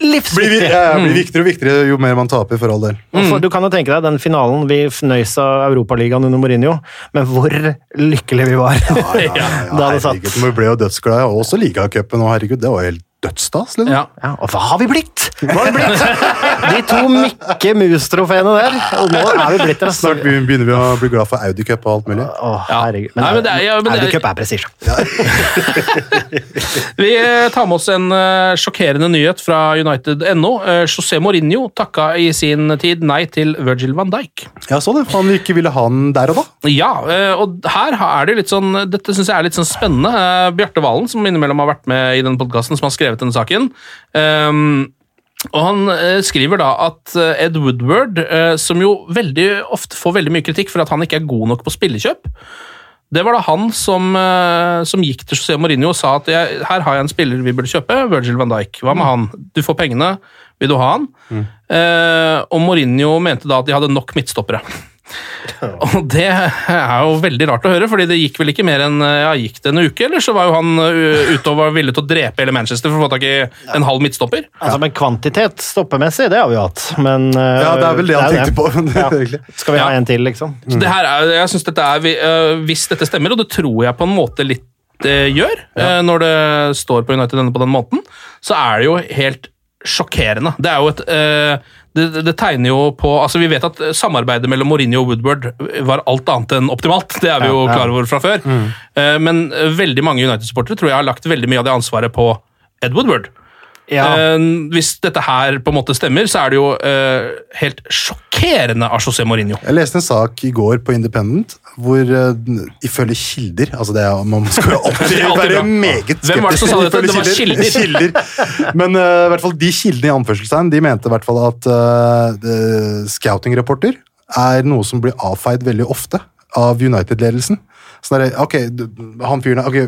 Blir, livsviktig. Blir, ja, blir viktigere og viktigere jo mer man taper, for all del. Mm. Du kan jo tenke deg den finalen vi fnøys av Europaligaen under Mourinho, men hvor lykkelige vi var da det satt. Herregud, vi ble jo dødsglade. Og også ligacupen, og herregud, det var helt dødstas. Liksom. Ja. Ja, og hva har vi blitt? Hva har vi blitt? De to Mikke Mus-trofeene der, og nå er vi blitt der. Snart begynner vi å bli glad for Audi Cup og alt mulig. Å, Ja. herregud. Nei, men det er- ja, men er- Audi Cup er prestisje. Vi eh, tar med oss en eh, sjokkerende nyhet fra United.no. Uh, José Mourinho takka i sin tid nei til Virgil van Dijk. Ja, så det. Han ikke ville ha den der og da. Ja, eh, og her er det litt sånn Dette syns jeg er litt sånn spennende. Eh, Bjarte Valen, som innimellom har vært med i denne podkasten, som har skrevet denne saken. Um, og Han eh, skriver da at eh, Ed Woodward, eh, som jo veldig ofte får veldig mye kritikk for at han ikke er god nok på spillekjøp Det var da han som, som gikk til José Mourinho og sa at her har jeg en spiller vi burde kjøpe, Virgil van Dijk. Hva med han? Du får pengene, vil du ha han? Eh, og Mourinho mente da at de hadde nok midtstoppere. Og det er jo veldig rart å høre, fordi det gikk vel ikke mer enn ja, gikk det en uke, eller så var jo han uh, ute og var villig til å drepe hele Manchester for å få tak i en halv midtstopper. Altså, men kvantitet stoppemessig, det har vi jo hatt. Men eh, Ja, det er vel det han jo tenkte på. Ja. Skal vi ha Ja. en til, liksom? Så det her er, jeg synes dette er, Hvis dette stemmer, og det tror jeg på en måte litt gjør, når det står på United denne på den måten, så er det jo helt sjokkerende. Det er jo et det, det- tegner jo på altså Vi vet at samarbeidet mellom Mourinho og Woodward var alt annet enn optimalt. Det er vi jo klar over fra før. Mm. Men øh, veldig mange United-supportere tror jeg har lagt veldig mye av det ansvaret på Ed Woodward. Ja. Eh, hvis dette her på en måte stemmer, så er det jo eh, helt sjokkerende av José Mourinho. Jeg leste en sak i går på Independent hvor uh, ifølge kilder altså det er, Man skal jo alltid alltid være bra. meget skeptisk. Hvem var det som sa dette? Det var kilder. Men uh, i hvert fall de kildene i anførselstegn de mente i hvert fall at uh, scouting-rapporter er noe som blir avfeid veldig ofte av United-ledelsen. Sånn der, ok, han fyren ok,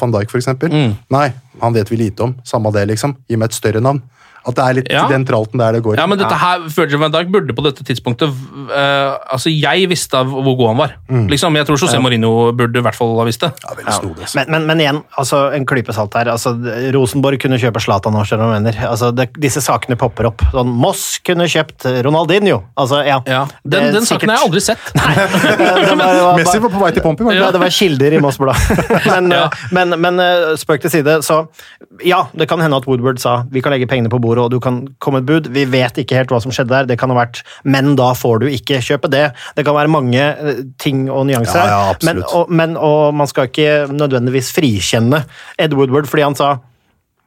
Van Dijk, for eksempel. Mm. Nei, han vet vi lite om. Samme det, liksom. Gi meg et større navn. At det er litt Ja. den tralten der det går. Ja, men dette her, Virgil van Dijk burde på dette tidspunktet uh, Altså, jeg visste hvor god han var. Liksom, Jeg tror José Mourinho burde i hvert fall ha visst det. Ja, veldig snodig. altså. Men, men, men igjen, altså, en klype salt her. Altså, Rosenborg kunne kjøpe Zlatan nå, skjønner du hva jeg mener. Altså, det, disse sakene popper opp. Sånn, Moss kunne kjøpt Ronaldinho. Altså, ja. Ja, Det Den, er den saken har jeg aldri sett. Nei. var, var, Messi var på vei til Pompi, var det Ja, det var kilder i Moss Blad. men, Ja. men, men eh, spøk til side, så ja, det kan hende at Woodward sa vi kan legge pengene på bordet, og du kan komme et bud. Vi vet ikke helt hva som skjedde der, det kan ha vært Men da får du ikke kjøpe det. Det kan være mange eh, ting og nyanser Ja, ja, men, og, men, og man skal ikke nødvendigvis frikjenne Ed Woodward fordi han sa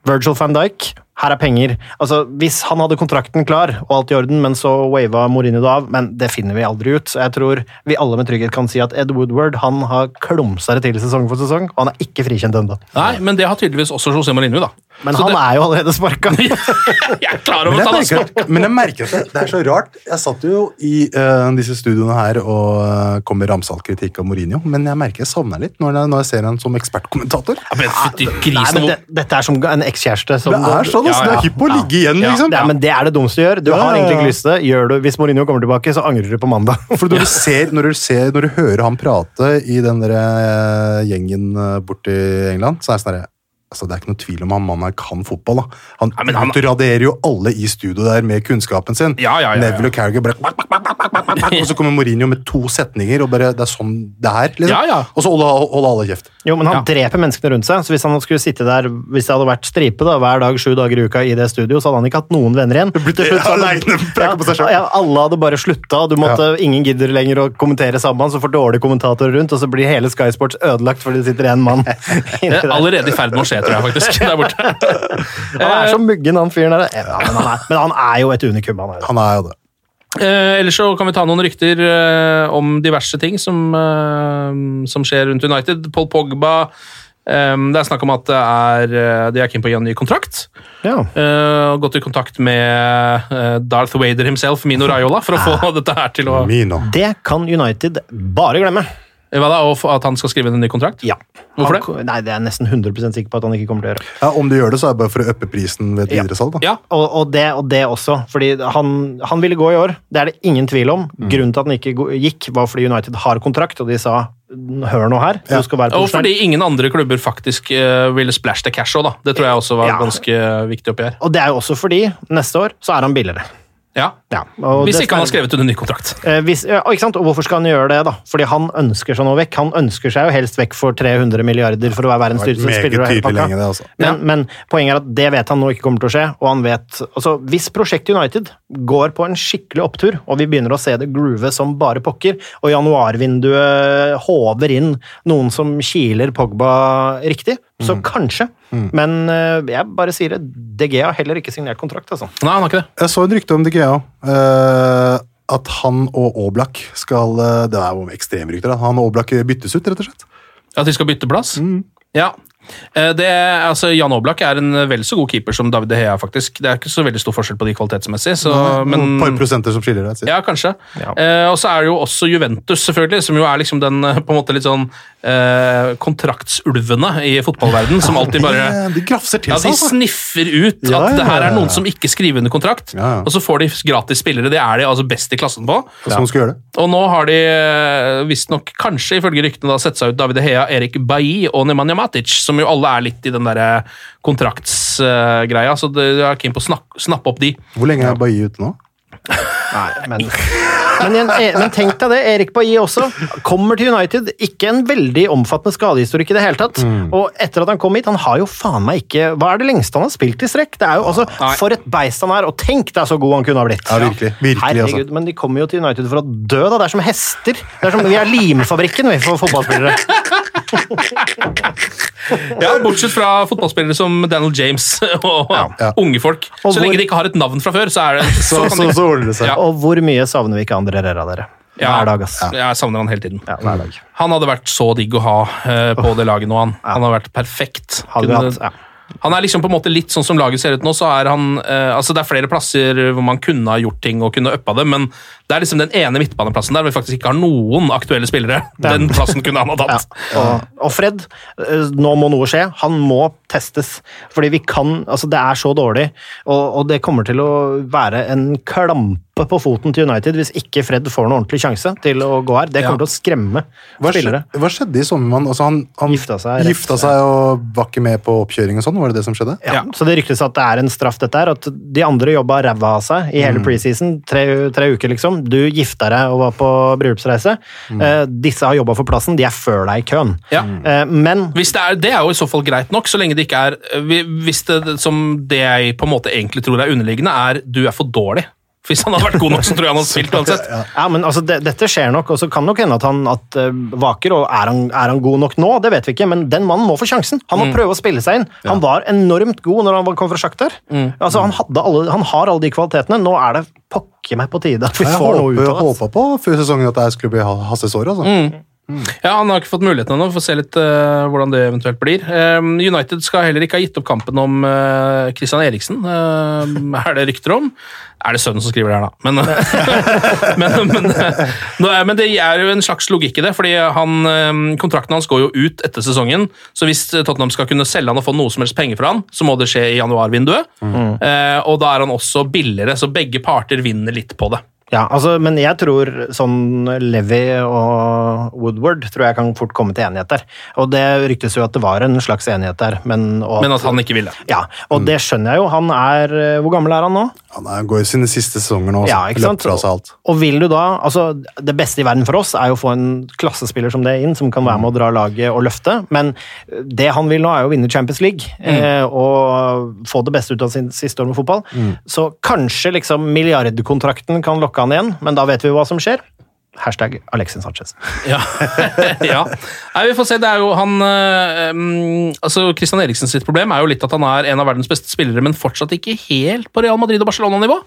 Virgil van Dijk, her er penger. Altså, Hvis han hadde kontrakten klar og alt i orden, men så wava Mourinho det av, men det finner vi aldri ut. Så jeg tror vi alle med trygghet kan si at Ed Woodward han har klumsa det til sesong for sesong, og han er ikke frikjent ennå. Nei, Men det har tydeligvis også José Mourinho, da. Men Så han det- er jo allerede sparka. Jeg er klar over Men at han jeg, merker, men jeg merker at det, det er så rart. Jeg satt jo i uh, disse studioene her og uh, kom med ramsalt kritikk av Mourinho, men jeg merker jeg savner litt når jeg, når jeg ser han som ekspertkommentator. Ja, men fytti Nei, men det, Dette er som en ekskjæreste. som- Det er sånn, altså. Ja, Det er hypp på å ligge igjen, Ja. liksom. Det er, men det er det dummeste du gjør. Du Ja, har egentlig ikke lyst til det. Gjør du, hvis Mourinho kommer tilbake, så angrer du på mandag. For når du, ser, når, du ser, når du hører han prate i den der, eh, gjengen borti England, så er det sånn Altså, det er ikke noe tvil om han mannen her kan fotball. da. Han, Ja, han- utraderer jo alle i studio der med kunnskapen sin. Ja, ja, ja, ja. Neville og Carriger bare Og så kommer Mourinho med to setninger, og bare Det er sånn det er. liksom. Ja, ja. Og så holder, holder alle kjeft. Jo, men han Ja. dreper menneskene rundt seg, så hvis han skulle sitte der Hvis det hadde vært stripe da, hver dag sju dager i uka i det studio, så hadde han ikke hatt noen venner igjen. slutt hadde- alle hadde bare slutta, du måtte, ingen gidder lenger å kommentere sammen, så får dårlige kommentatorer rundt, og så blir hele Sky Sports ødelagt fordi det sitter én mann inni Det er der. allerede i ferd med å skje, tror jeg faktisk. Der borte. Han er så muggen, han fyren der. Ja, men, han er, men han er jo et unikum, han er. Han er jo det. Eh, ellers så kan vi ta noen rykter eh, om diverse ting som, eh, som skjer rundt United. Paul Pogba eh, Det er snakk om at det er, eh, de er keen på å gi en ny kontrakt. Ja. Eh, gått i kontakt med eh, Darth Vader himself, Mino Raiola, for å få dette her til å Mino. Det kan United bare glemme. Hva da, og At han skal skrive en ny kontrakt? Ja. Hvorfor Han det? Nei, Det er jeg nesten 100% sikker på at han ikke kommer til å gjøre. Ja, Om de gjør det, så er det bare for å øppe prisen ved et Ja. videresalg. da. Ja. Og, og, det, og det også, fordi han, han ville gå i år. Det er det ingen tvil om. Mm. Grunnen til at han ikke gikk, var fordi United har kontrakt, og de sa hør nå her, du skal være Og fordi ingen andre klubber faktisk uh, ville splæsje til cash òg, da. Det tror jeg også var Ja. ganske viktig oppi her. Og det er jo også fordi neste år så er han billigere. Ja. Ja, og Hvis ikke han har skrevet under ny kontrakt. Eh, hvis, ja, ikke sant? Og hvorfor skal han gjøre det, da? Fordi han ønsker seg noe vekk. Han ønsker seg jo helst vekk for 300 milliarder for å være verdens dyreste spiller. og hele pakka. lenge, det, altså. Men, men poenget er at det vet han nå ikke kommer til å skje. og han vet, altså Hvis prosjektet United går på en skikkelig opptur, og vi begynner å se det groove som bare pokker, og januarvinduet håver inn noen som kiler Pogba riktig, så kanskje. Men eh, jeg bare sier det, DG har heller ikke signert kontrakt, altså. Nei, han har ikke det. Jeg så et rykte om DG eh, at han og Aablak skal eh, Det er jo ekstremrykter. Han og Aablak byttes ut, rett og slett. At de skal bytte plass? Mm. Ja. Eh, Det, altså, Jan Oblak er en vel så god keeper som David De Hea, faktisk. Det er ikke så veldig stor forskjell på de kvalitetsmessig. Så, men, noen par prosenter som skiller deg. ja, kanskje. Ja. Eh, og så er det jo også Juventus, selvfølgelig, som jo er liksom den eh, på en måte litt sånn eh, kontraktsulvene i fotballverden, som alltid bare De grafser til ja, De altså. sniffer ut Ja, at det her er noen som ikke skriver under kontrakt, Ja, ja. og så får de gratis spillere. Det er de altså best i klassen på. Som skal gjøre det. Og nå har de eh, visstnok, kanskje ifølge ryktene, da sett seg ut David De Hea, Erik Bailly og Nemanja Matic, som jo alle er litt i den derre kontraktsgreia, så det- jeg er keen på å snak- snappe opp de. Hvor lenge er Bailly ute nå? Nei, men, men, igjen, eh, men tenk deg det, Erik Bailly også. Kommer til United, ikke en veldig omfattende skadehistorikk i det hele tatt. Og etter at han kom hit, han har jo faen meg ikke Hva er det lengste han har spilt i strekk? Det er jo, altså, Nei. For et beist han er, og tenk deg så god han kunne ha blitt. Ja, virkelig. Virkelig, altså. Herregud, Men de kommer jo til United for å dø, da. Det er som hester. Det er som, vi er limfabrikken vi for fotballspillere. Ja, Bortsett fra fotballspillere som Daniel James og Ja. unge folk. Og Så hvor- lenge de ikke har et navn fra før, så er det Så, kan så, så ordner det seg. Ja. Og hvor mye savner vi ikke André Herrera, dere? Ja. Hver dag, ass. Jeg savner han hele tiden. Ja, hver dag. Han hadde vært så digg å ha uh, på det laget nå, han. Han har vært perfekt. Hadde vi hatt, ja. Han er liksom på en måte litt sånn som laget ser ut nå, så er han eh, Altså, det er flere plasser hvor man kunne ha gjort ting og kunne uppa det, men det er liksom den ene midtbaneplassen der hvor vi faktisk ikke har noen aktuelle spillere. Den plassen kunne han ha tatt. Og, og Fred, eh, nå må noe skje. Han må testes. Fordi vi kan Altså, det er så dårlig, og, og det kommer til å være en klampe på foten til United hvis ikke Fred får noen ordentlig sjanse til å gå her. Det kommer Ja. til å skremme Hva, spillere. skjedde, hva skjedde i sommer? Altså han, han Gifta seg rett- gifta seg og var ikke med på oppkjøring og sånn? Var det det som skjedde? Ja, Så det ryktes at det er en straff, dette her. At de andre jobba ræva av seg i hele preseason. Tre, tre uker, liksom. Du gifta deg og var på bryllupsreise. Eh, disse har jobba for plassen. De er før deg i køen. Ja. Eh, men Hvis det, er, det er jo i så fall greit nok, så lenge det ikke er Hvis det som det jeg på en måte egentlig tror er underliggende, er du er for dårlig. Hvis han hadde vært god nok, så tror jeg han hadde spilt uansett. Ja, men altså, det, Dette skjer nok, og så kan nok hende at han at, uh, vaker. og er han, er han god nok nå? Det vet vi ikke, men den mannen må få sjansen. Han må prøve å spille seg inn. Han var enormt god når han kom fra Shakhtar. Altså, han, hadde alle, han har alle de kvalitetene. Nå er det pokker meg på tide at vi Jeg får noe ut håper, av det. håpa på før sesongen at det skulle bli Ha- Hasses år. Altså. Ja, Han har ikke fått muligheten ennå. Får se litt uh, hvordan det eventuelt blir. Um, United skal heller ikke ha gitt opp kampen om uh, Christian Eriksen. uh, er det rykter om? Er det sønnen som skriver det her, da? Men, men, men, men det er jo en slags logikk i det, fordi han, eh, kontrakten hans går jo ut etter sesongen. Så hvis Tottenham skal kunne selge han og få noe som helst penger for han, så må det skje i januarvinduet. Eh, og da er han også billigere, så begge parter vinner litt på det. Ja, altså, men jeg tror sånn Levi og Woodward tror jeg kan fort komme til enighet der. Og det ryktes jo at det var en slags enighet der, men og Men at han ikke ville. Ja, og det skjønner jeg jo. Han er eh, Hvor gammel er han nå? Han er, går i sine siste sesonger nå. Altså. Ja, ikke sant? Fra seg alt. Og vil du da altså Det beste i verden for oss er jo å få en klassespiller som det inn, som kan være med å dra laget og løfte, men det han vil nå, er jo å vinne Champions League eh, og få det beste ut av sin siste år med fotball. Så kanskje liksom milliardkontrakten kan lokke han igjen, men da vet vi hva som skjer. Hashtag Alexis Sanchez. Ja. ja. Nei, vi får se. Det er jo han mm, altså Christian Eriksen sitt problem er jo litt at han er en av verdens beste spillere, men fortsatt ikke helt på Real Madrid og Barcelona-nivå.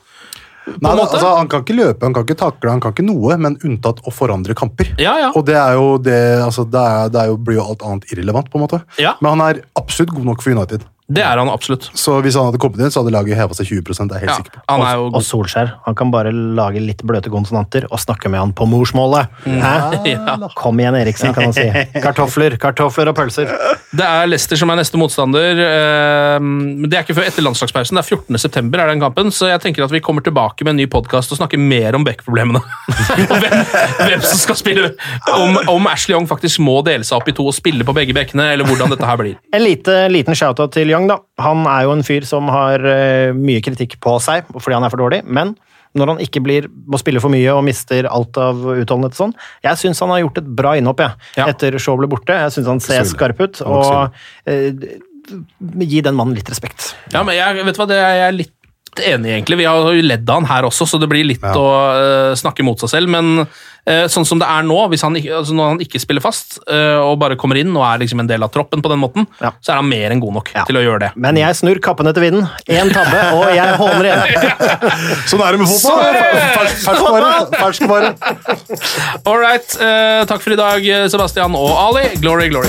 Nei, altså, han kan ikke løpe, han kan ikke takle, han kan ikke noe, men unntatt å forandre kamper. Ja, ja. Og det er jo det, altså, det, er, det er jo, blir jo alt annet irrelevant, på en måte. Ja. Men han er absolutt god nok for United. Det er han absolutt. Så hvis han hadde kommet inn, så hadde laget heva seg 20 det er jeg helt Ja, sikker på. han er jo Og Solskjær han kan bare lage litt bløte konsonanter og snakke med han på morsmålet. Hæ? Ja. Kom igjen, Eriksen, kan han si. Kartofler, kartofler og pølser. Det er Leicester som er neste motstander. eh, Men det er ikke før etter landslagspausen. Det er 14. september er den kampen, så jeg tenker at vi kommer tilbake med en ny podkast og snakker mer om Beck-problemene. og hvem, hvem som skal spille om, om Ashley Young faktisk må dele seg opp i to og spille på begge bekkene, eller hvordan dette her blir. En lite, liten shout-out til Young, da. Han er jo en fyr som har eh, mye kritikk på seg fordi han er for dårlig, men når han ikke blir, må spille for mye og mister alt av utholdenhet og sånn Jeg syns han har gjort et bra innhopp, jeg. Ja. Etter Shaw ble borte. Jeg syns han ser Absolutt. skarp ut. Og eh, gi den mannen litt respekt. Ja, men jeg, vet du hva, det er jeg litt enig i, egentlig. Vi har jo ledd av han her også, så det blir litt Ja. å uh, snakke mot seg selv. Men sånn som det er nå, hvis han, ikke- altså når han ikke spiller fast eh, og bare kommer inn og er liksom en del av troppen på den måten, Ja. så er han mer enn god nok Ja. til å gjøre det. Men jeg snur kappen etter vinden. Én tabbe, og jeg håner igjen. Sånn er det med fotball! Sånn er! Ferskvare. All right. eh, takk for i dag, Sebastian og Ali. Glory, glory.